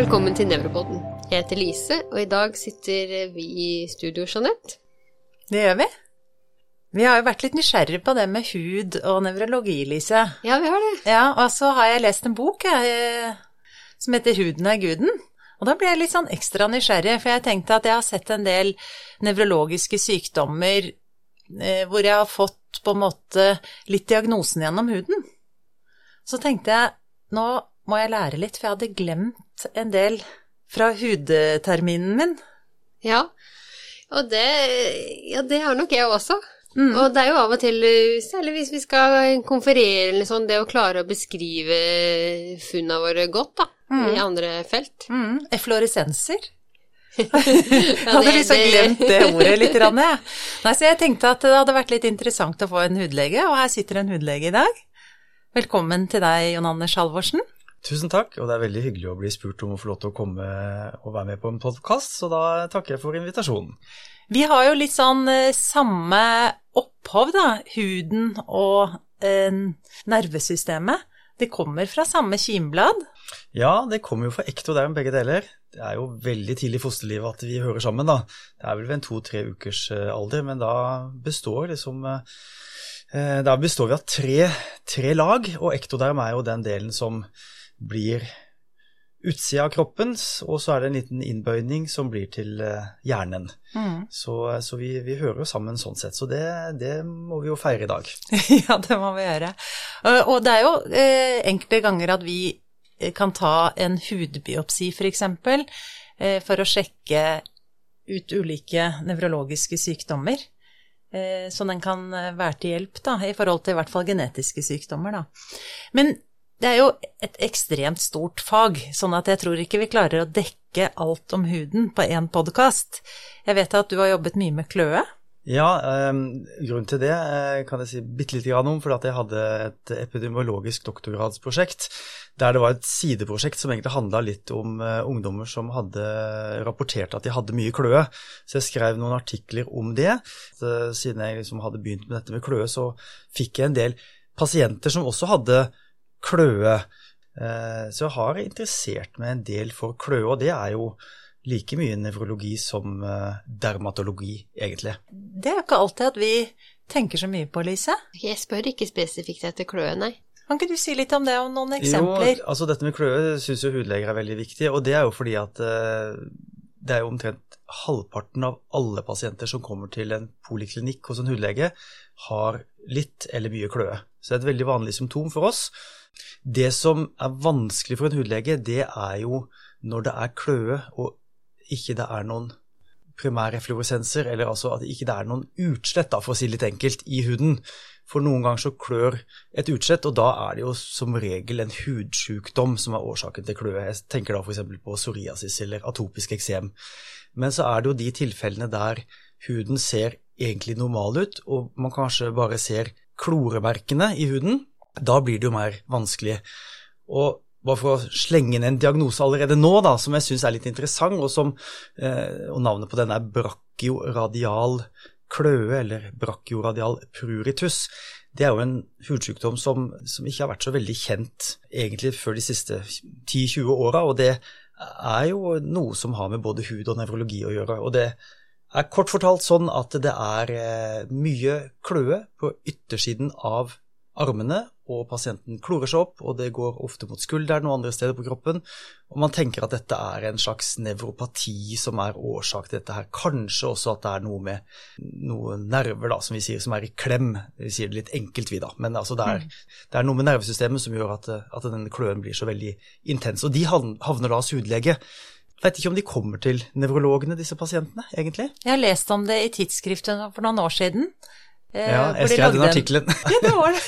velkommen til Nevropodden. Jeg heter Lise, og i dag sitter vi i studio, Jeanette. Det gjør vi. Vi har jo vært litt nysgjerrige på det med hud og nevrologi, Lise. Ja, vi har det. Ja, og så har jeg lest en bok jeg, som heter Huden er guden. Og da ble jeg litt sånn ekstra nysgjerrig, for jeg tenkte at jeg har sett en del nevrologiske sykdommer eh, hvor jeg har fått på en måte litt diagnosen gjennom huden. Så tenkte jeg nå må jeg lære litt, for jeg hadde glemt en del fra hudterminen min. Ja, og det, ja, det har nok jeg også. Mm. Og det er jo av og til, særlig hvis vi skal konferere eller sånn, det å klare å beskrive funnene våre godt, da, mm. i andre felt. Mm. Effloresenser. jeg hadde liksom glemt det ordet litt. Nei, så jeg tenkte at det hadde vært litt interessant å få en hudlege, og her sitter en hudlege i dag. Velkommen til deg, Jon Anders Halvorsen. Tusen takk, og det er veldig hyggelig å bli spurt om å få lov til å komme og være med på en podkast, så da takker jeg for invitasjonen. Vi har jo litt sånn eh, samme opphav, da. Huden og eh, nervesystemet. Det kommer fra samme kimblad. Ja, det kommer jo fra ektoderm, begge deler. Det er jo veldig tidlig i fosterlivet at vi hører sammen, da. Det er vel ved en to-tre ukers eh, alder, men da består liksom eh, Da består vi av tre, tre lag, og ektoderm er jo den delen som blir utsida av kroppen, og så er det en liten innbøyning som blir til eh, hjernen. Mm. Så, så vi, vi, hører jo sammen sånn sett, så det, det, må vi jo feire i dag. ja, det må vi gjøre. Og det er jo eh, enkelte ganger at vi eh, kan ta en hudbiopsi, f.eks., for, eh, for å sjekke ut ulike nevrologiske sykdommer. Eh, så den kan være til hjelp da, i forhold til i hvert fall genetiske sykdommer. Da. Men det er jo et ekstremt stort fag, sånn at jeg tror ikke vi klarer å dekke alt om huden på én podkast. Jeg vet at du har jobbet mye med kløe? Ja, eh, grunnen til det eh, kan jeg si bitte lite grann om, for at jeg hadde et epidemiologisk doktorgradsprosjekt der det var et sideprosjekt som egentlig handla litt om eh, ungdommer som hadde rapportert at de hadde mye kløe. Så jeg skrev noen artikler om det. Så, siden jeg liksom hadde begynt med dette med kløe, så fikk jeg en del pasienter som også hadde kløe. Eh, så jeg har interessert meg en del for kløe, og det er jo like mye nevrologi som eh, dermatologi, egentlig. Det er ikke alltid at vi tenker så mye på, Lise. Jeg spør ikke spesifikt etter kløe, nei. Kan ikke du si litt om det, om noen eksempler? Jo, altså dette med kløe syns jo hudleger er veldig viktig, og det er jo fordi at uh, det er jo omtrent halvparten av alle pasienter som kommer til en poliklinikk hos en hudlege, har litt eller mye kløe. Så det er et veldig vanlig symptom for oss. Det som er vanskelig for en hudlege, det er jo når det er kløe og ikke det er noen primærrefluoresenser, eller altså at ikke det er noen utslett, for å si litt enkelt, i huden. For noen ganger så klør et utslett, og da er det jo som regel en hudsjukdom som er årsaken til kløe. Jeg tenker da f.eks. på psoriasis eller atopisk eksem. Men så er det jo de tilfellene der huden ser egentlig normal ut, og man kanskje bare ser kloremerkene i huden, da blir det jo mer vanskelig. Og bare for å slenge inn en diagnose allerede nå, da, som jeg syns er litt interessant, og, som, eh, og navnet på den er brachioradial kløe, eller brachioradial pruritus. Det er jo en hudsykdom som, som, ikke har vært så veldig kjent egentlig før de siste 10-20 åra, og det er jo noe som har med både hud og nevrologi å gjøre. og det er kort fortalt sånn at det er eh, mye kløe på yttersiden av armene, og pasienten klorer seg opp, og det går ofte mot skulderen og andre steder på kroppen. Og man tenker at dette er en slags nevropati som er årsak til dette her. Kanskje også at det er noe med noen nerver, da, som vi sier, som er i klem. Vi sier det litt enkelt, vi, da. Men altså, det, er, det er noe med nervesystemet som gjør at, at denne kløen blir så veldig intens. Og de havner da hos hudlege. Vet ikke om de kommer til nevrologene, disse pasientene, egentlig? Jeg har lest om det i tidsskriftet for noen år siden. Ja, jeg skrev den artikkelen. Ja, det var det.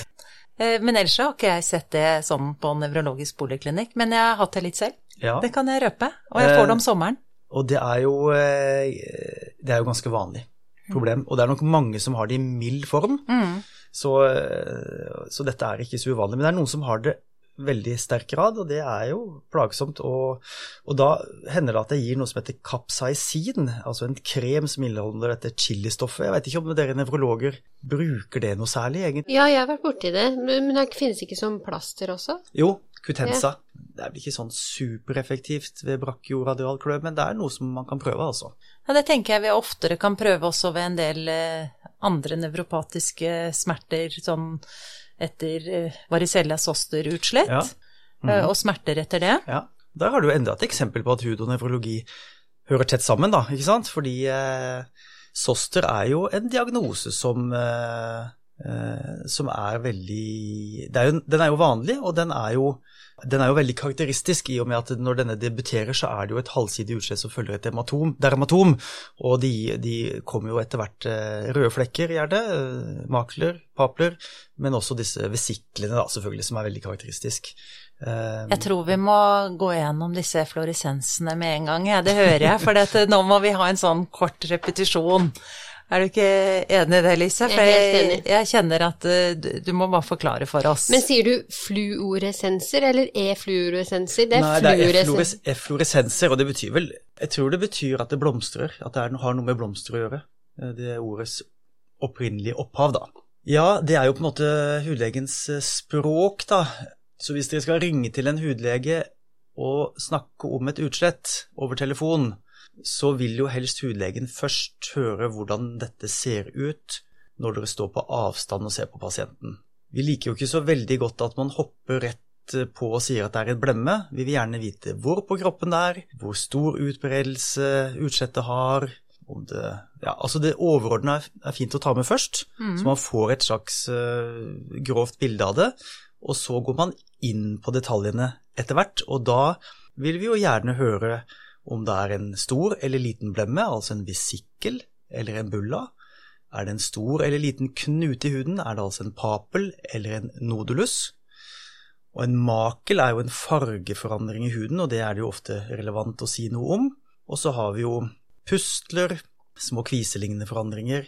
Eh, men ellers har ikke jeg sett det sånn på nevrologisk poliklinikk. Men jeg har hatt det litt selv. Ja. Det kan jeg røpe. Og jeg får det om eh, sommeren. Og det er jo, eh, det er jo ganske vanlig problem. Og det er nok mange som har det i mild form. Mm. Så, så, dette er ikke så uvanlig. Men det er noen som har det veldig sterk grad, og det er jo plagsomt. Og, og, da hender det at jeg gir noe som heter capsaicin, altså en krem som inneholder dette chilistoffet. Jeg vet ikke om dere nevrologer bruker det noe særlig, egentlig? Ja, jeg har vært borti det, men det finnes ikke som plaster også? Jo, Cutenza. Det er vel ikke sånn supereffektivt ved brachioradial klø, men det er noe som man kan prøve, altså. Ja, det tenker jeg vi oftere kan prøve også ved en del eh, andre nevropatiske smerter, sånn etter eh, varicella zoster-utslett, Ja. eh, og smerter etter det. Ja. Der har du enda et eksempel på at hud og nevrologi hører tett sammen, da, ikke sant? Fordi eh, zoster er jo en diagnose som eh, eh, som er veldig det er jo, Den er jo vanlig, og den er jo, den er jo veldig karakteristisk i og med at når denne debuterer, så er det jo et halvsidig utslett som følger et dermatom, dermatom og de, de kommer jo etter hvert eh, røde flekker, gjerne, eh, makler, papler, men også disse vesiklene, da, selvfølgelig, som er veldig karakteristisk. Eh, Jeg tror vi må gå gjennom disse fluoresensene med en gang, ja. det hører jeg, for nå må vi ha en sånn kort repetisjon. Er du ikke enig i det, Lise? Jeg er helt enig. jeg kjenner at eh, du, du må bare forklare for oss. Men sier du fluoresenser eller e-fluoresenser? Det er Nei, det er effloresenser, og det betyr vel Jeg tror det betyr at det blomstrer, at det er, har noe med blomster å gjøre. Eh, Det er ordets opprinnelige opphav, da. Ja, det er jo på en måte hudlegens eh, språk, da. Så hvis dere skal ringe til en hudlege og snakke om et utslett over telefon, så vil jo helst hudlegen først høre hvordan dette ser ut når dere står på avstand og ser på pasienten. Vi liker jo ikke så veldig godt at man hopper rett på og sier at det er en blemme. Vi vil gjerne vite hvor på kroppen det er, hvor stor utbredelse utslettet har. Om det, ja, altså det overordna er, fint å ta med først, så man får et slags eh, grovt bilde av det. Og så går man inn på detaljene etter hvert, og da vil vi jo gjerne høre om det er en stor eller liten blemme, altså en vesikkel eller en bulla. Er det en stor eller liten knute i huden, er det altså en papel eller en nodulus. Og en makel er jo en fargeforandring i huden, og det er det jo ofte relevant å si noe om. Og så har vi jo pustler, små kviselignende forandringer.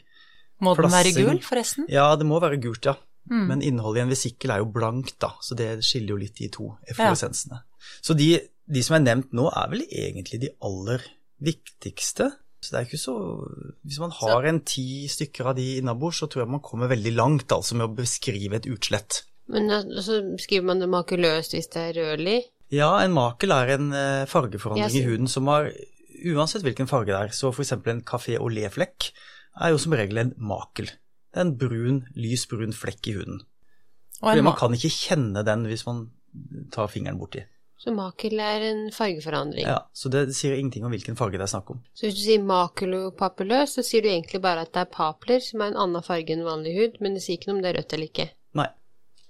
må den være flassing. gul, forresten? Ja, det må være gult, ja. Mm. Men innholdet i en vesikkel er jo blankt, da, så det skiller jo litt de to effloresensene. Så de, de som er nevnt nå, er vel egentlig de aller viktigste. Så det er ikke så Hvis man har en ti stykker av de innabords, så tror jeg man kommer veldig langt altså med å beskrive et utslett. Men uh, så skriver man det makuløst hvis det er rødlig. Ja, en makel er en eh, fargeforandring Ja, så- i huden som har Uansett hvilken farge det er, så for eksempel en café au lait-flekk er jo som regel en makel. Det er en brun, lys brun flekk i huden. Og Fordi man kan ikke kjenne den hvis man tar fingeren borti. Så makel er en fargeforandring. Ja, så det sier ingenting om hvilken farge det er snakk om. Så hvis du sier makulopapuløs, så sier du egentlig bare at det er papler, som er en annen farge enn vanlig hud, men det sier ikke noe om det er rødt eller ikke. Nei.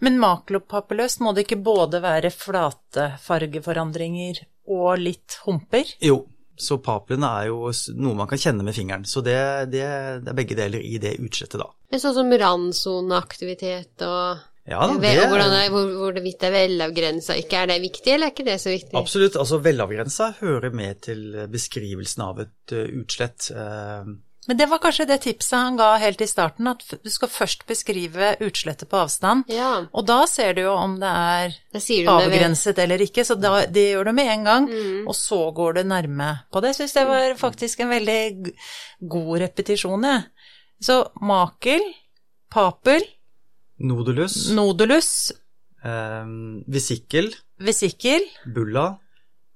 Men makulopapuløst, må det ikke både være flate fargeforandringer og litt humper? Jo, så paplene er jo noe man kan kjenne med fingeren. Så det, det, det er begge deler i det utslettet, da. Men sånn som randsoneaktivitet og Ja, da, det og hvordan er hvor, hvor det er velavgrensa, ikke er det viktig, eller er ikke det så viktig? absolutt. Altså, velavgrensa hører med til beskrivelsen av et uh, utslett. eh, Men det var kanskje det tipset han ga helt i starten, at du skal først beskrive utslettet på avstand. Ja, Og da ser du jo om det er avgrenset det eller ikke, så da, det gjør du med en gang. Mm. Og så går du nærme på det. Jeg syns det var faktisk en veldig god repetisjon, jeg. Så makel, papel, nodulus, nodulus, eh, vesikkel, vesikkel, bulla.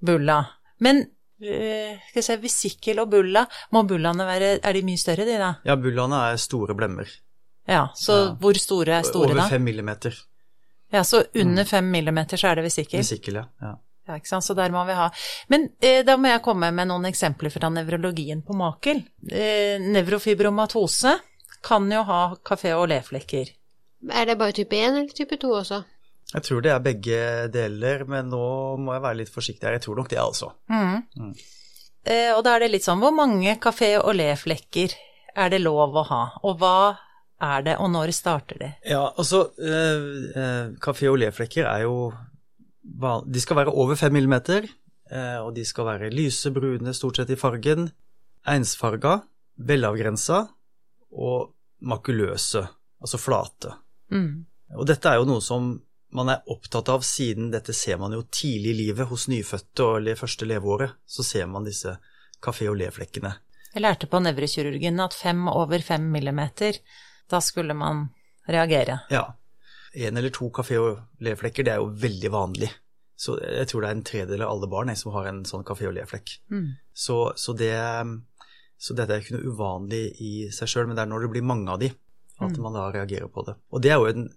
bulla. Men eh, skal vi se, vesikkel og bulla, må bullaene være Er de mye større, de da? Ja, bullaene er store blemmer. Ja, så Ja. hvor store er store, Over da? fem millimeter. Ja, så under fem millimeter så er det vesikkel. Vesikkel, ja. ja. Ja, ikke sant, så der må vi ha. Men eh, da må jeg komme med noen eksempler fra nevrologien på makel. Eh, nevrofibromatose kan jo ha kafé- og leflekker. Er det bare type 1 eller type 2 også? Jeg tror det er begge deler, men nå må jeg være litt forsiktig her. Jeg tror nok det, altså. Mm. Eh, og da er det litt sånn, hvor mange kafé- og leflekker er det lov å ha? Og hva er det, og når starter de? Ja, altså eh, kafé- og au lait-flekker er jo De skal være over 5 millimeter, eh, og de skal være lyse brune stort sett i fargen, ensfarga, velavgrensa og makuløse, altså flate. Mm. Og dette er jo noe som man er opptatt av siden dette ser man jo tidlig i livet hos nyfødte og det første leveåret. Så ser man disse kafé- og le-flekkene. Jeg lærte på nevrokirurgen at fem over fem millimeter, da skulle man reagere. Ja. En eller to kafé- og le-flekker, det er jo veldig vanlig. Så jeg tror det er en tredjedel av alle barn jeg, som har en sånn kafé og le-flekk. Mm. Så, så, det, så dette er ikke noe uvanlig i seg sjøl, men det er når det blir mange av de, at Mm. man da reagerer på det. Og det er jo en,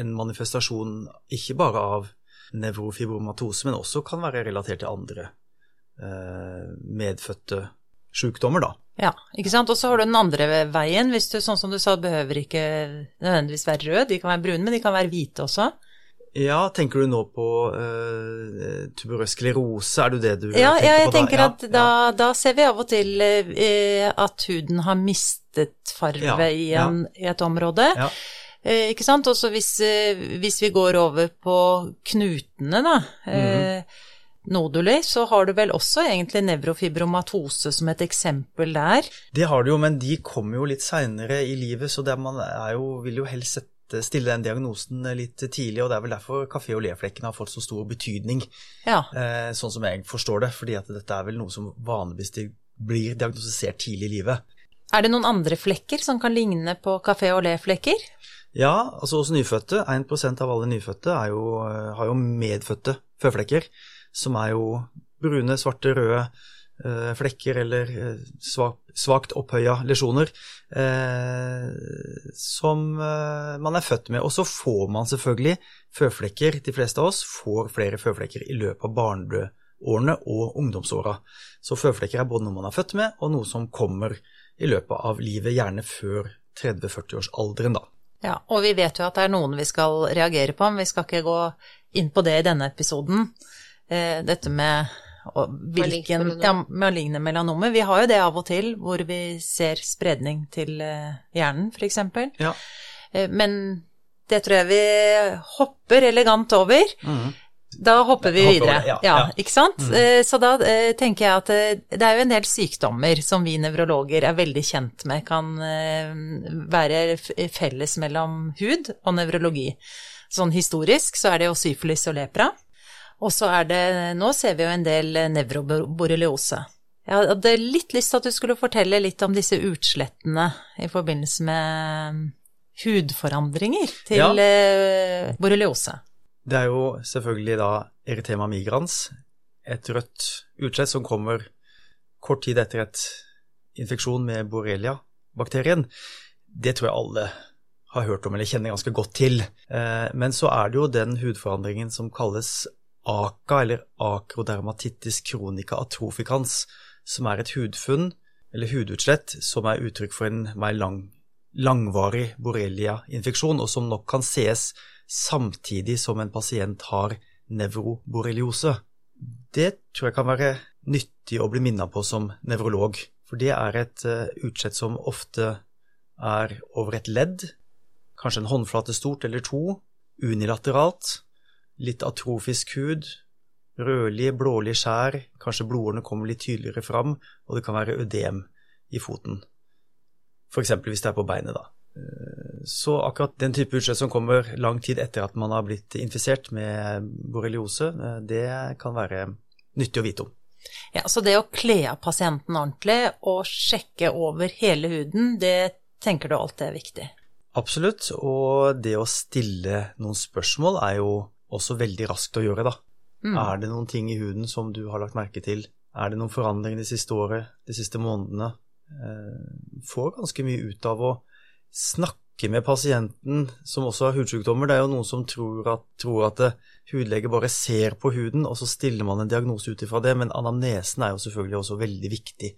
en manifestasjon ikke bare av nevrofibromatose, men også kan være relatert til andre eh, medfødte sykdommer, da. Ja, ikke sant. Og så har du den andre veien. Hvis du, sånn som du sa, behøver ikke nødvendigvis være rød, de kan være brune, men de kan være hvite også. Ja, tenker du nå på uh, tuberøs sklerose, er det det du Ja, tenker ja, jeg på da? tenker Ja, at da, da ser vi av og til uh, at huden har mistet farve Ja, i, en, i et område. Ja. Eh, ikke sant? Også hvis, eh, hvis vi går over på knutene, da. Eh, Noduli, så har du vel også egentlig nevrofibromatose som et eksempel der. Det har du jo, men de kommer jo litt seinere i livet, så det man er jo, vil jo helst sette, stille den diagnosen litt tidlig, og det er vel derfor kafé- og le-flekken har fått så stor betydning, Ja. eh, sånn som jeg forstår det, fordi at dette er vel noe som vanligvis blir diagnostisert tidlig i livet. Er det noen andre flekker som kan ligne på kafé og le-flekker? Ja, altså hos nyfødte, 1% av alle nyfødte jo, eh, har jo medfødte føflekker, som er jo brune, svarte, røde eh, flekker eller eh, svak, svakt opphøya lesjoner, eh, som man er født med. Og så får man selvfølgelig føflekker, de fleste av oss får flere føflekker i løpet av barneårene og ungdomsåra. Så føflekker er både noe man er født med, og noe som kommer i løpet av livet, gjerne før 30-40-årsalderen, da. Ja, og vi vet jo at det er noen vi skal reagere på, men vi skal ikke gå inn på det i denne episoden. Eh, dette med og hvilken melanom. ja, maligne melanomer. Vi har jo det av og til hvor vi ser spredning til eh, hjernen, f.eks. Ja. Eh, men det tror jeg vi hopper elegant over. Da hopper vi videre. ja, ja, ikke sant? Mm. Så da eh, tenker jeg at eh, det er jo en del sykdommer som vi nevrologer er veldig kjent med kan eh, være felles mellom hud og nevrologi. Sånn historisk så er det jo syfilis og lepra. Og så er det, nå ser vi jo en del eh, nevroborreliose. Jeg hadde litt lyst til at du skulle fortelle litt om disse utslettene i forbindelse med hudforandringer til Ja. eh, borreliose. Det er jo selvfølgelig da eritema migrans, et rødt utslett som kommer kort tid etter et infeksjon med borrelia-bakterien. Det tror jeg alle har hørt om eller kjenner ganske godt til. Eh, Men så er det jo den hudforandringen som kalles AKA, eller akrodermatitis kronika atrofikans, som er et hudfunn, eller hudutslett, som er uttrykk for en mer lang, langvarig borrelia-infeksjon, og som nok kan sees samtidig som en pasient har nevroborreliose. Det tror jeg kan være nyttig å bli minnet på som nevrolog, for det er et eh, utslett som ofte er over et ledd, kanskje en håndflate stort eller to, unilateralt, litt atrofisk hud, rødlig, blålig skjær, kanskje blodårene kommer litt tydeligere fram, og det kan være ødem i foten. For eksempel hvis det er på beinet, da. Så akkurat den type utslett som kommer lang tid etter at man har blitt infisert med borreliose, eh, det kan være nyttig å vite om. Ja, så det å kle av pasienten ordentlig og sjekke over hele huden, det tenker du alltid er viktig. Absolutt, og det å stille noen spørsmål er jo også veldig raskt å gjøre, da. Er det noen ting i huden som du har lagt merke til? Er det noen forandringer det siste året, de siste månedene? Eh, Får ganske mye ut av å snakke med pasienten som også har hudsykdommer. Det er jo noen som tror at, tror at eh, hudlege bare ser på huden, og så stiller man en diagnose ut ifra det, men anamnesen er jo selvfølgelig også veldig viktig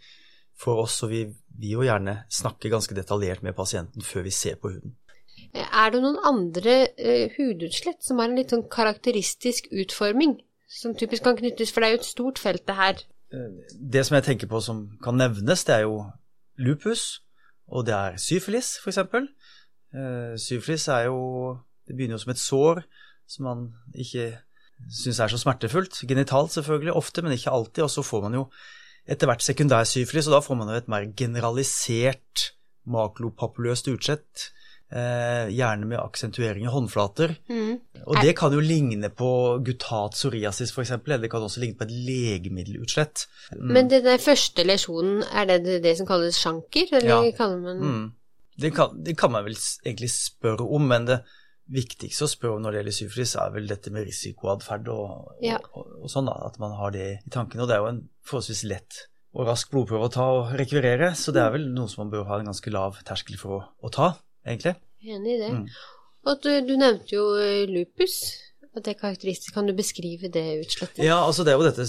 for oss, og vi vil jo gjerne snakke ganske detaljert med pasienten før vi ser på huden. Er det noen andre uh, hudutslett som har en litt sånn karakteristisk utforming, som typisk kan knyttes, for det er jo et stort felt det her. Det som jeg tenker på som kan nevnes, det er jo lupus, og det er syfilis, for eksempel. Eh, Syfilis er jo Det begynner jo som et sår som man ikke syns er så smertefullt. Genitalt selvfølgelig, ofte, men ikke alltid. Og så får man jo etter hvert sekundær syfilis, og da får man jo et mer generalisert maklopapuløst utsett. Eh, gjerne med aksentuering i håndflater. Og det kan jo ligne på gutat psoriasis f.eks., eller det kan også ligne på et legemiddelutslett. Men den første lesjonen, er det det, det som kalles sjanker, eller Ja. kaller man Mm. Det, kan, det kan man vel egentlig spørre om, men det, viktigste å spørre om når det gjelder syfilis, er vel dette med risikoatferd og, Ja. og, og, sånn, da, at man har det i tankene. Og det er jo en forholdsvis lett og rask blodprøve å ta og rekvirere, så det er vel noe som man bør ha en ganske lav terskel for å, å ta, egentlig. Enig i det. Mm. Og du, du nevnte jo eh, lupus, og det er karakteristisk. Kan du beskrive det utslettet? Ja, altså det er jo dette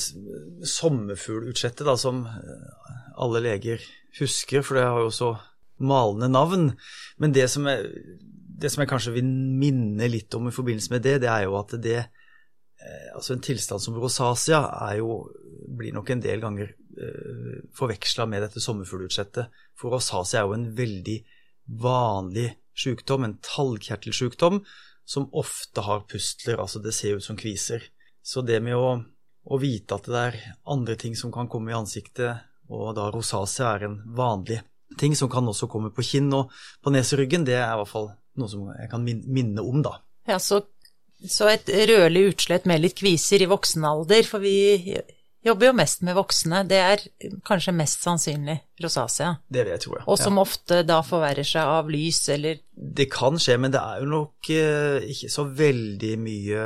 sommerfuglutslettet da, som eh, alle leger husker, for det har jo så malende navn. Men det som, jeg, det som jeg kanskje vil minne litt om i forbindelse med det, det er jo at det eh, Altså en tilstand som rosacea er jo, blir nok en del ganger eh, forveksla med dette sommerfuglutsettet. For rosacea er jo en veldig vanlig sykdom, en talgkjertelsykdom, som ofte har pustler, altså det ser ut som kviser. Så det med å, å vite at det er andre ting som kan komme i ansiktet, og da rosacea er en vanlig ting som kan også komme på kinn og på neseryggen, det er i hvert fall noe som jeg kan minne om, da. Ja, så, så et rødlig utslett med litt kviser i voksen alder, for vi jobber jo mest med voksne, det er kanskje mest sannsynlig rosacea. Det vil jeg tro, ja. Og som ofte da forverrer seg av lys eller Det kan skje, men det er jo nok eh, ikke så veldig mye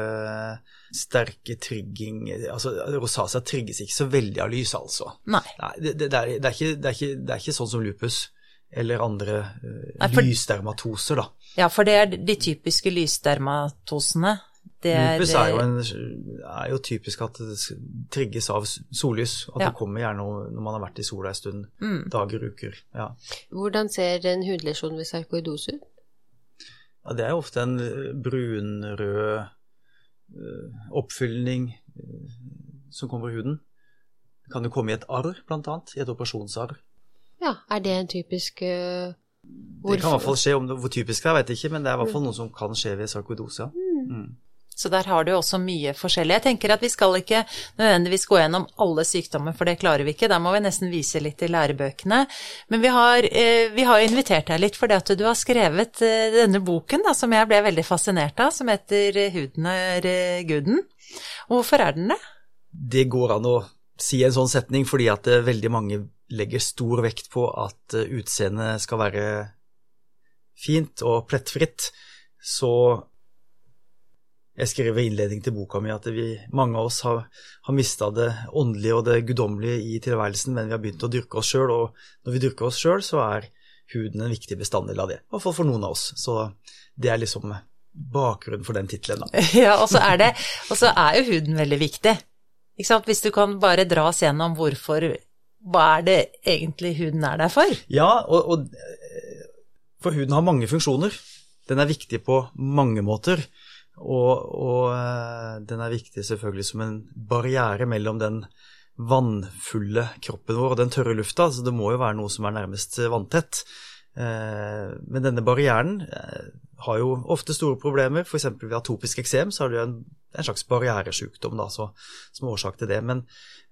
sterke trigging Altså, rosacea trigges ikke så veldig av lys, altså. Nei. Nei, det, det, det, er, det, er ikke, det, er ikke, det er ikke sånn som lupus eller andre uh, Nei, for- lysdermatoser, da. Ja, for det er de typiske lysdermatosene. Det er, Lupus er jo, en, er jo typisk at det trigges av sollys. At Ja. det kommer gjerne når man har vært i sola en stund. Mm. Dager, uker. Ja. Hvordan ser en hudlesjon ved sarkoidose ut? ja, det er jo ofte en eh, brunrød eh, oppfyllning eh, som kommer i huden. Det kan jo komme i et arr, annet. I et operasjonsarr. Ja, er det en typisk uh, Det kan i hvert fall skje, om det, hvor typisk det er, vet jeg ikke, men det er i hvert fall noe som kan skje ved sarkoidose. Mm. Mm. Så der har du også mye forskjellig. Jeg tenker at vi skal ikke nødvendigvis gå gjennom alle sykdommer, for det klarer vi ikke. Da må vi nesten vise litt i lærebøkene. Men vi har, eh, vi har invitert deg litt fordi at du har skrevet eh, denne boken da, som jeg ble veldig fascinert av, som heter eh, 'Huden er guden'. Og hvorfor er den det? Det går an å si en sånn setning fordi at veldig mange legger stor vekt på at utseendet skal være fint og plettfritt. Så jeg skrev i innledning til boka mi at vi, mange av oss har, har mista det åndelige og det guddommelige i tilværelsen, men vi har begynt å dyrke oss sjøl, og når vi dyrker oss sjøl, så er huden en viktig bestanddel av det. I hvert fall for noen av oss. Så det er liksom bakgrunnen for den tittelen. Ja, og så er, det, og så er jo huden veldig viktig. Ikke sant? Hvis du kan bare dra oss gjennom hvorfor Hva er det egentlig huden er der for? Ja, og, og eh, for huden har mange funksjoner. Den er viktig på mange måter. Og, og eh, den er viktig selvfølgelig som en barriere mellom den vannfulle kroppen vår og den tørre lufta. Så det må jo være noe som er nærmest vanntett. Eh, Men denne barrieren eh, har jo ofte store problemer. F.eks. ved atopisk eksem så har du en, en slags barrieresjukdom da, så, som årsak til det. Men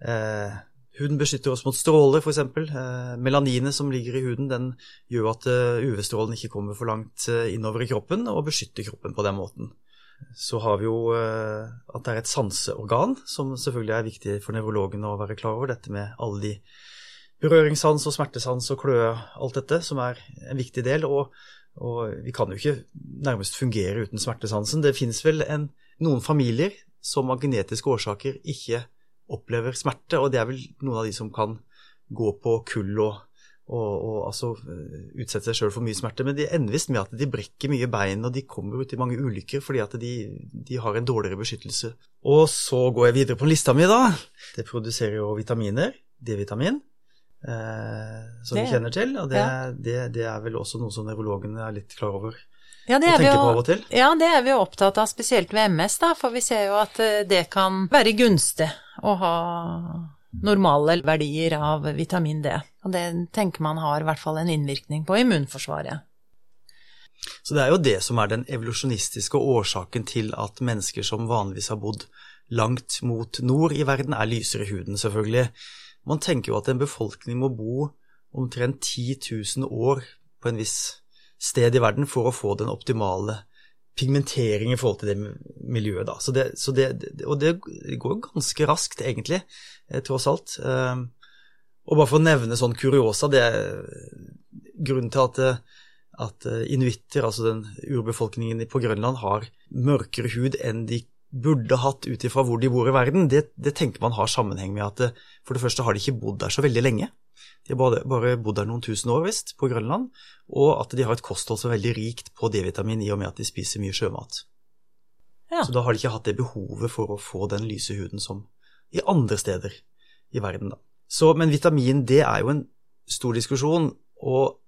eh, huden beskytter oss mot stråler, f.eks. Eh, melaninet som ligger i huden, den gjør at UV-strålen ikke kommer for langt innover i kroppen, og beskytter kroppen på den måten. Så har vi jo eh, at det er et sanseorgan, som selvfølgelig er viktig for nevrologene å være klar over. Dette med alle de berøringssans og smertesans og kløe, alt dette, som er en viktig del. Og, og vi kan jo ikke nærmest fungere uten smertesansen. Det finnes vel en, noen familier som av genetiske årsaker ikke opplever smerte, og det er vel noen av de som kan gå på kull og, og, altså eh, utsette seg sjøl for mye smerte. Men de ender visst med at de brekker mye bein, og de kommer ut i mange ulykker fordi at de, de har en dårligere beskyttelse. Og så går jeg videre på lista mi, da. Det produserer jo vitaminer, D-vitamin, eh, som Det- vi kjenner til. Og det, ja. det, det er vel også noe som nevrologene er litt klar over Ja, det er vi jo-. Ja, det er vi jo opptatt av, spesielt ved MS, da, for vi ser jo at eh, det kan være gunstig å ha normale verdier av vitamin D. Og det tenker man har i hvert fall en innvirkning på immunforsvaret. Så det er jo det som er den evolusjonistiske årsaken til at mennesker som vanligvis har bodd langt mot nord i verden, er lysere i huden, selvfølgelig. Man tenker jo at en befolkning må bo omtrent 10 000 år på en viss sted i verden for å få den optimale pigmentering i forhold til det miljøet, da. Så det, så det, og det går ganske raskt, egentlig, eh, tross alt. Og bare for å nevne sånn kuriosa, det er grunnen til at, at inuitter, altså den urbefolkningen på Grønland, har mørkere hud enn de burde hatt ut ifra hvor de bor i verden, det, det, tenker man har sammenheng med at det, for det første har de ikke bodd der så veldig lenge. De har bare, bare bodd der noen tusen år, visst, på Grønland, og at de har et kosthold som er veldig rikt på D-vitamin i og med at de spiser mye sjømat. Ja. Så da har de ikke hatt det behovet for å få den lyse huden som i andre steder i verden, da. Så, men vitamin D er jo en stor diskusjon, og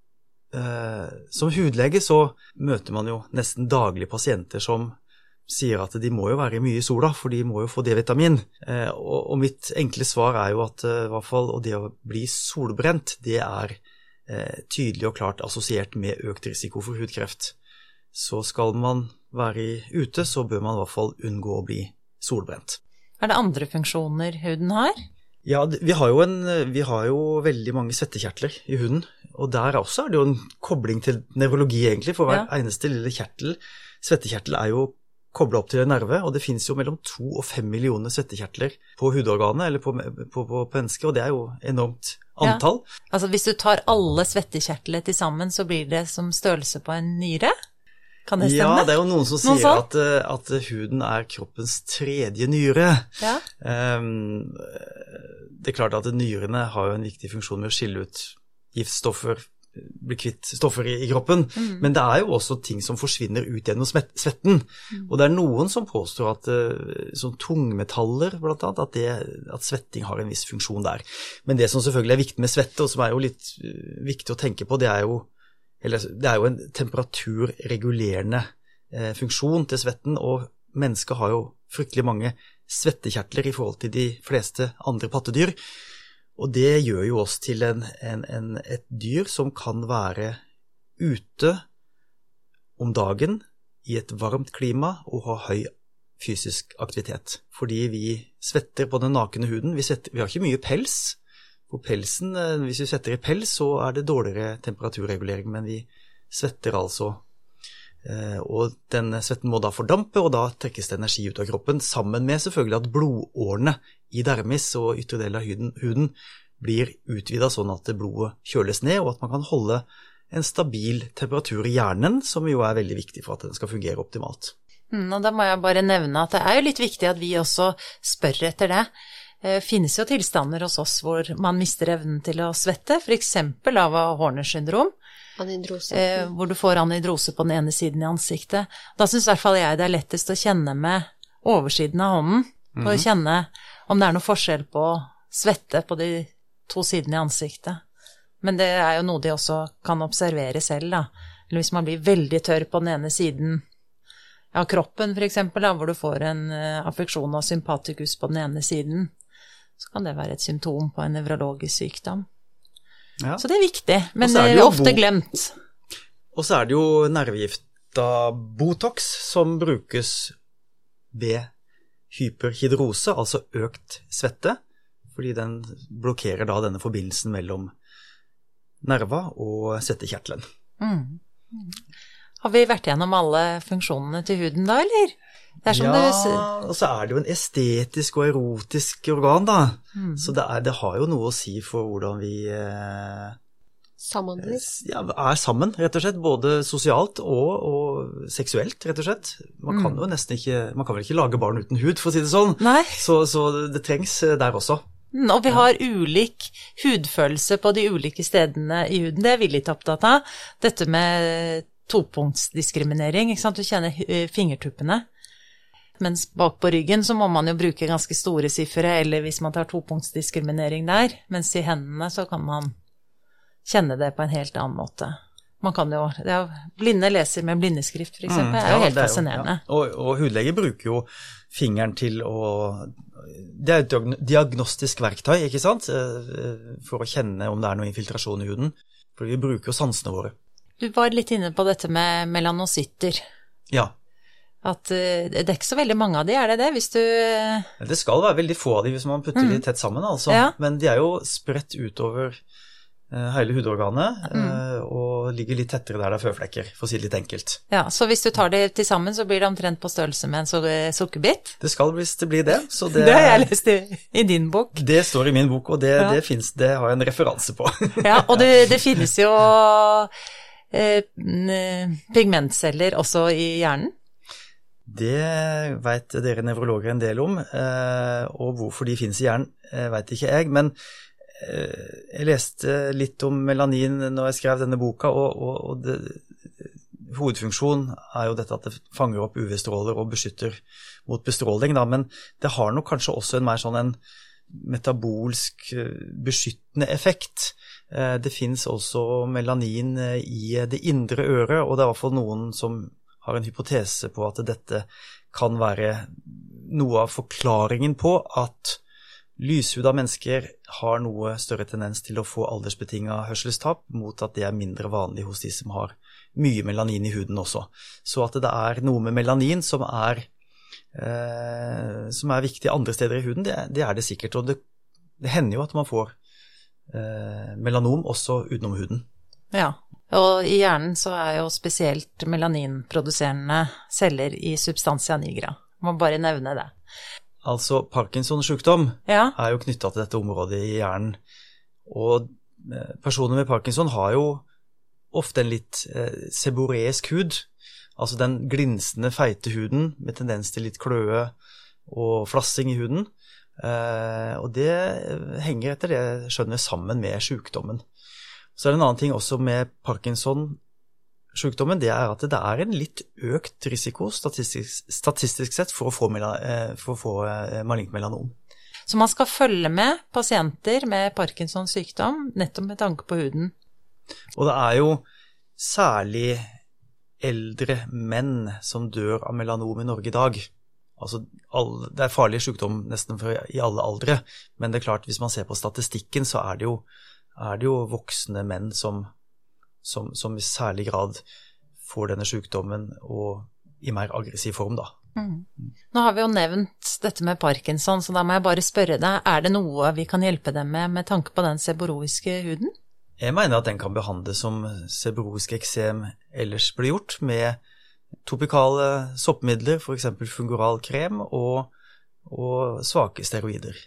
eh, som hudlege så møter man jo nesten daglig pasienter som sier at de må jo være mye i sola, for de må jo få D-vitamin. Eh, og, og, mitt enkle svar er jo at eh, hvert fall, det å bli solbrent, det er eh, tydelig og klart assosiert med økt risiko for hudkreft. Så skal man være ute, så bør man i hvert fall unngå å bli solbrent. Er det andre funksjoner huden har? Ja, vi har, en, vi har jo, veldig mange svettekjertler i huden. Og der også er det jo en kobling til nevrologi, egentlig. For hver ja. eneste lille kjertel, svettekjertel, er jo kobla opp til en nerve. Og det finnes jo mellom to og fem millioner svettekjertler på hudorganet, eller på, på, på, på mennesket. Og det er jo enormt antall. Ja. Altså hvis du tar alle svettekjertlene til sammen, så blir det som størrelse på en nyre? Kan det stemme? Ja, det er jo noen som sier noen at, eh, at, huden er kroppens tredje nyre. Ja. Um, det er klart at nyrene har jo en viktig funksjon med å skille ut giftstoffer, bli kvitt stoffer i, i kroppen, mm. men det er jo også ting som forsvinner ut gjennom svetten. Mm. Og det er noen som påstår at uh, som tungmetaller, blant annet, at, det, at, svetting har en viss funksjon der. Men det som selvfølgelig er viktig med svette, og som er jo litt uh, viktig å tenke på, det er jo eller, det er jo en temperaturregulerende eh, funksjon til svetten, og mennesket har jo fryktelig mange svettekjertler i forhold til de fleste andre pattedyr. Og det gjør jo oss til en, en, en, et dyr som kan være ute om dagen i et varmt klima og ha høy fysisk aktivitet. Fordi vi svetter på den nakne huden. Vi, svetter, vi har ikke mye pels, på pelsen, eh, hvis vi svetter i pels, så er det dårligere temperaturregulering, men vi svetter altså. Eh, og den svetten må da fordampe, og da trekkes det energi ut av kroppen, sammen med selvfølgelig at blodårene i dermis og ytre del av huden, blir utvida sånn at blodet kjøles ned, og at man kan holde en stabil temperatur i hjernen, som jo er veldig viktig for at den skal fungere optimalt. Mm, og da må jeg bare nevne at det er jo litt viktig at vi også spør etter det. Det eh, finnes jo tilstander hos oss hvor man mister evnen til å svette, f.eks. av Horner syndrom. Anhydrose. Eh, hvor du får anhydrose på den ene siden i ansiktet. Da syns i hvert fall jeg det er lettest å kjenne med oversiden av hånden. For mm å mhm. kjenne om det er noe forskjell på svette på de to sidene i ansiktet. Men det er jo noe de også kan observere selv, da. Eller hvis man blir veldig tørr på den ene siden av kroppen, f.eks., hvor du får en uh, affeksjon av sympatikus på den ene siden så kan det være et symptom på en nevrologisk sykdom. Ja. Så det er viktig, men det er, ofte glemt. Og så er det jo nervegifta Botox som brukes ved hyperhidrose, altså økt svette, fordi den blokkerer da denne forbindelsen mellom nerva og svettekjertelen. Mm. Har vi vært gjennom alle funksjonene til huden da, eller? Ja, det... og så er det jo en estetisk og erotisk organ, da. Mm. Så det, er, det, har jo noe å si for hvordan vi eh, Samhandler? Ja, er sammen, rett og slett. Både sosialt og, og seksuelt, rett og slett. Man kan mm. jo nesten ikke Man kan vel ikke lage barn uten hud, for å si det sånn. Så, så det trengs eh, der også. Mm, og vi har ulik hudfølelse på de ulike stedene i huden. Det er vi litt opptatt av. Dette med topunktsdiskriminering. Ikke sant? Du kjenner eh, fingertuppene mens bak på ryggen så må man jo bruke ganske store sifre, eller hvis man tar topunktsdiskriminering der, mens i hendene så kan man kjenne det på en helt annen måte. Man kan jo ja, Blinde leser med blindeskrift, f.eks. Mm, ja, er jo helt er jo, fascinerende. Ja. Og, og hudlege bruker jo fingeren til å Det er et diagnostisk verktøy, ikke sant, eh, for å kjenne om det er noe infiltrasjon i huden. For vi bruker jo sansene våre. Du var litt inne på dette med melanocytter. Ja. At uh, det er ikke så veldig mange av de, er det det? Hvis du uh... Det skal være veldig få av de hvis man putter mm. de tett sammen, altså. Ja. Men de er jo spredt utover uh, hele hudorganet mm. og ligger litt tettere der det er føflekker, for å si det litt enkelt. Ja, Så hvis du tar de til sammen, så blir det omtrent på størrelse med en sukkerbit? Det skal visst bli det. Så det, det har jeg lest i, i, din bok. Det står i min bok, og det, ja. det, finnes, det har jeg en referanse på. ja, og det, det finnes jo eh, pigmentceller også i hjernen? Det veit dere nevrologer en del om, eh, og hvorfor de finnes i hjernen, eh, veit ikke jeg. Men eh, jeg leste litt om melanin når jeg skrev denne boka, og, og, og det, hovedfunksjon er jo dette at det fanger opp UV-stråler og beskytter mot bestråling, da, men det har nok kanskje også en mer sånn en metabolsk beskyttende effekt. Det fins også melanin i det indre øret, og det er i hvert fall noen som har en hypotese på at dette kan være noe av forklaringen på at lyshuda mennesker har noe større tendens til å få aldersbetinga hørselstap, mot at det er mindre vanlig hos de som har mye melanin i huden også. Så at det er noe med melanin som er, eh, som er viktig andre steder i huden, det, det er det sikkert. Og det, det, hender jo at man får eh, melanom også utenom huden. Ja, og i hjernen så er jo spesielt melaninproduserende celler i substansia nigra. Må bare nevne det. Altså Parkinsons sykdom ja. er jo knytta til dette området i hjernen. Og eh, personer med parkinson har jo ofte en litt eh, seboreisk hud. Altså den glinsende, feite huden med tendens til litt kløe og flassing i huden. Eh, og det henger etter det skjønner sammen med sykdommen. Så er det en annen ting også med Parkinson-sykdommen, det er at det er en litt økt risiko statistisk, statistisk sett for å få, eh, for å få eh, malignt melanom. Så man skal følge med pasienter med Parkinsons sykdom nettopp med tanke på huden? Og det er jo særlig eldre menn som dør av melanom i Norge i dag. Altså, det er farlig sykdom nesten i alle aldre, men det er klart, hvis man ser på statistikken, så er det jo er det jo voksne menn som, som, som i særlig grad får denne sykdommen, og i mer aggressiv form, da. Mm. Nå har vi jo nevnt dette med parkinson, så da må jeg bare spørre deg, er det noe vi kan hjelpe dem med med tanke på den seboroiske huden? Jeg mener at den kan behandles som seboroisk eksem ellers blir gjort, med topikale soppmidler, f.eks. fungoral krem, og, og svake steroider.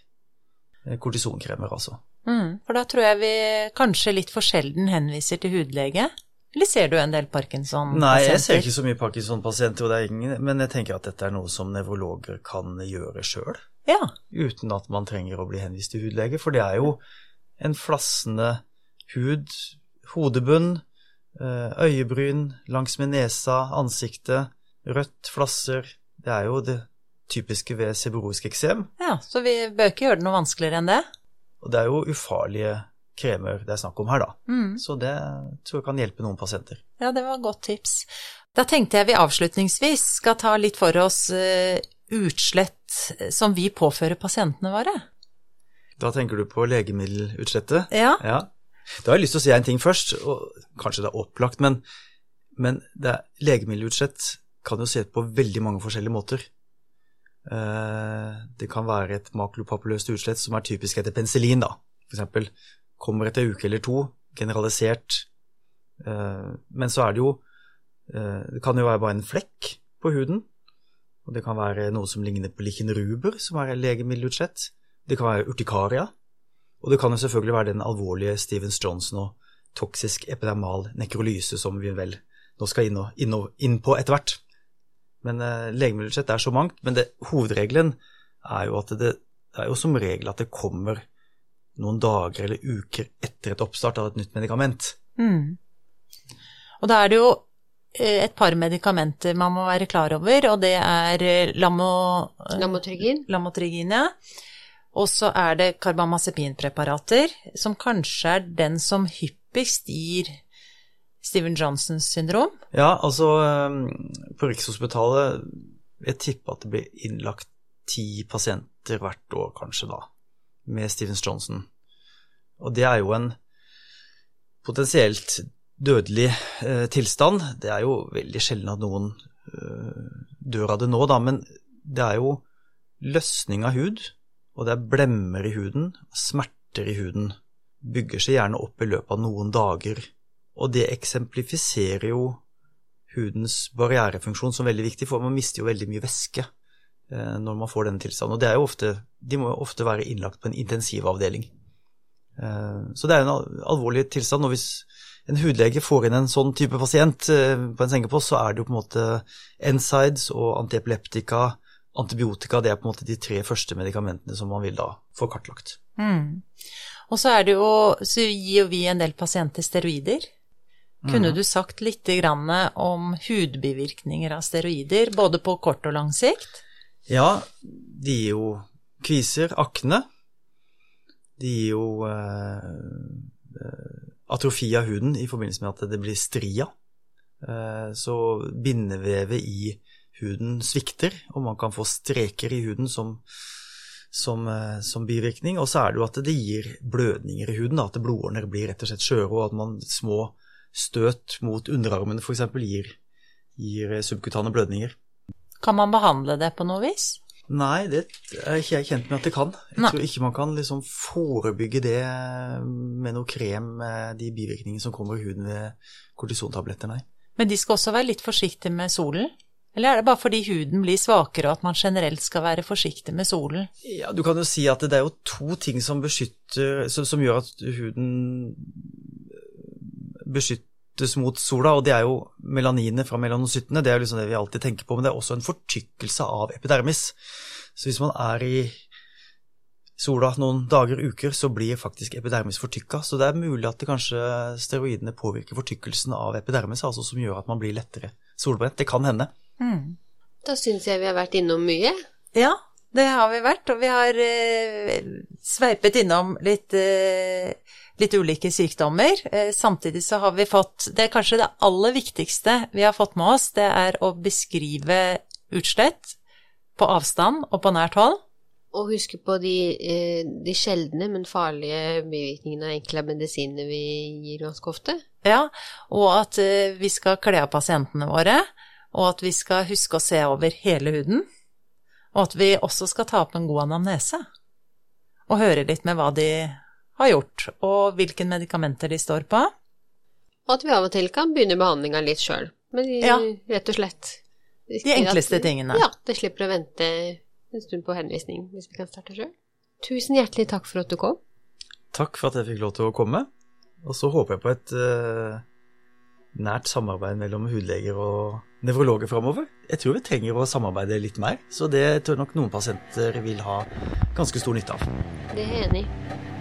Kortisonkremer, altså. Mm, for da tror jeg vi kanskje litt for sjelden henviser til hudlege. Eller ser du en del Parkinson-pasienter? Nei, jeg ser ikke så mye Parkinson-pasienter, men jeg tenker at dette er noe som nevrologer kan gjøre sjøl. Ja. Uten at man trenger å bli henvist til hudlege, for det er jo en flassende hud, hodebunn, eh, øyebryn langsmed nesa, ansiktet, rødt, flasser. Det er jo det typiske ved seborroisk eksem. Ja, så vi bør ikke gjøre det noe vanskeligere enn det? Og det er jo ufarlige kremer det er snakk om her, da. Mm. Så det tror jeg kan hjelpe noen pasienter. Ja, det var et godt tips. Da tenkte jeg vi avslutningsvis skal ta litt for oss uh, utslett som vi påfører pasientene våre. Da tenker du på legemiddelutslettet? Ja. ja. Da har jeg lyst til å si en ting først, og kanskje det er opplagt, men, men legemiddelutslett kan jo se ut på veldig mange forskjellige måter. Eh, det kan være et makulopapuløst utslett som er typisk etter penicillin, da. Eksempel kommer etter uke eller to, generalisert. Eh, men så er det jo eh, Det kan jo være bare en flekk på huden. Og det kan være noe som ligner på lichenruber, som er legemiddelutslett. Det kan være urtikaria. Og det kan jo selvfølgelig være den alvorlige Stevens Johnson og toksisk epidermal nekrolyse som vi vel nå skal inn, og, inn, og, inn på etter hvert. Men uh, legemiddelbudsjett er så mangt. Men det, hovedregelen er jo at det, det, er jo som regel at det kommer noen dager eller uker etter et oppstart av et nytt medikament. Mm. Og da er det jo eh, et par medikamenter man må være klar over, og det er eh, lamo, lamotrigin. lamotrigin ja. Og så er det karbamazepinpreparater, som kanskje er den som hyppigst gir Steven Johnsons syndrom? Ja, altså ehm, på Rikshospitalet Jeg tipper at det blir innlagt ti pasienter hvert år, kanskje, da, med Stevens Johnson. Og det er jo en potensielt dødelig eh, tilstand. Det er jo veldig sjelden at noen eh, dør av det nå, da, men det er jo løsning av hud, og det er blemmer i huden, smerter i huden. Bygger seg gjerne opp i løpet av noen dager og det eksemplifiserer jo hudens barrierefunksjon som veldig viktig, for man mister jo veldig mye væske eh, når man får denne tilstanden. Og er jo ofte, de må jo ofte være innlagt på en intensivavdeling. Eh, så det er en alvorlig tilstand. Og hvis en hudlege får inn en sånn type pasient eh, på en sengepost, så er det jo på en måte NSIDES og antiepileptika, antibiotika, det er på en måte de tre første medikamentene som man vil da få kartlagt. Mm. Og så er det jo, så gir jo vi en del pasienter steroider. Kunne Mm. du sagt litt om hudbivirkninger av steroider, både på kort og lang sikt? Ja, de gir jo kviser, akne. De gir jo eh, eh, atrofi av huden i forbindelse med at det blir stria. Eh, så bindevevet i huden svikter, og man kan få streker i huden som, som, som bivirkning. Og så er det jo at det gir blødninger i huden, at blodårene blir rett og slett skjøre, og at man små støt mot underarmen f.eks. Gir, gir subkutane blødninger. Kan man behandle det på noe vis? Nei, det er ikke jeg kjent med at det kan. Jeg Nei. tror ikke man kan liksom forebygge det med noe krem med de bivirkningene som kommer i huden ved kortisontabletter, nei. Men de skal også være litt forsiktige med solen? Eller er det bare fordi huden blir svakere og at man generelt skal være forsiktig med solen? Ja, du kan jo si at det er jo to ting som beskytter, som, som gjør at huden beskyttes mot sola, og det er jo melaninet fra melanocyttene, det er jo liksom det vi alltid tenker på, men det er også en fortykkelse av epidermis. Så hvis man er i sola noen dager, uker, så blir faktisk epidermis fortykka. Så det er mulig at det kanskje steroidene påvirker fortykkelsen av epidermis, altså som gjør at man blir lettere solbrent. Det kan hende. Mm. Da syns jeg vi har vært innom mye. Ja, det har vi vært, og vi har eh, sveipet innom litt, eh, litt ulike sykdommer. Eh, samtidig så har vi fått Det er kanskje det aller viktigste vi har fått med oss, det er å beskrive utslett på avstand og på nært hold. Og huske på de, eh, de sjeldne, men farlige bivirkningene av enkle medisiner vi gir ganske ofte. Ja, og at eh, vi skal kle av pasientene våre, og at vi skal huske å se over hele huden, og at vi også skal ta opp en god anamnese, og høre litt med hva de har gjort, og hvilke medikamenter de står på. Og at vi av og til kan begynne behandlinga litt sjøl. Men de, Ja. rett og slett De enkleste tingene. Ja, det slipper å vente en stund på henvisning hvis vi kan starte sjøl. Tusen hjertelig takk for at du kom. Takk for at jeg fikk lov til å komme. Og så håper jeg på et uh, nært samarbeid mellom hudleger og nevrologer framover. Jeg tror vi trenger å samarbeide litt mer, så det tror jeg nok noen pasienter vil ha ganske stor nytte av. Det er jeg enig i.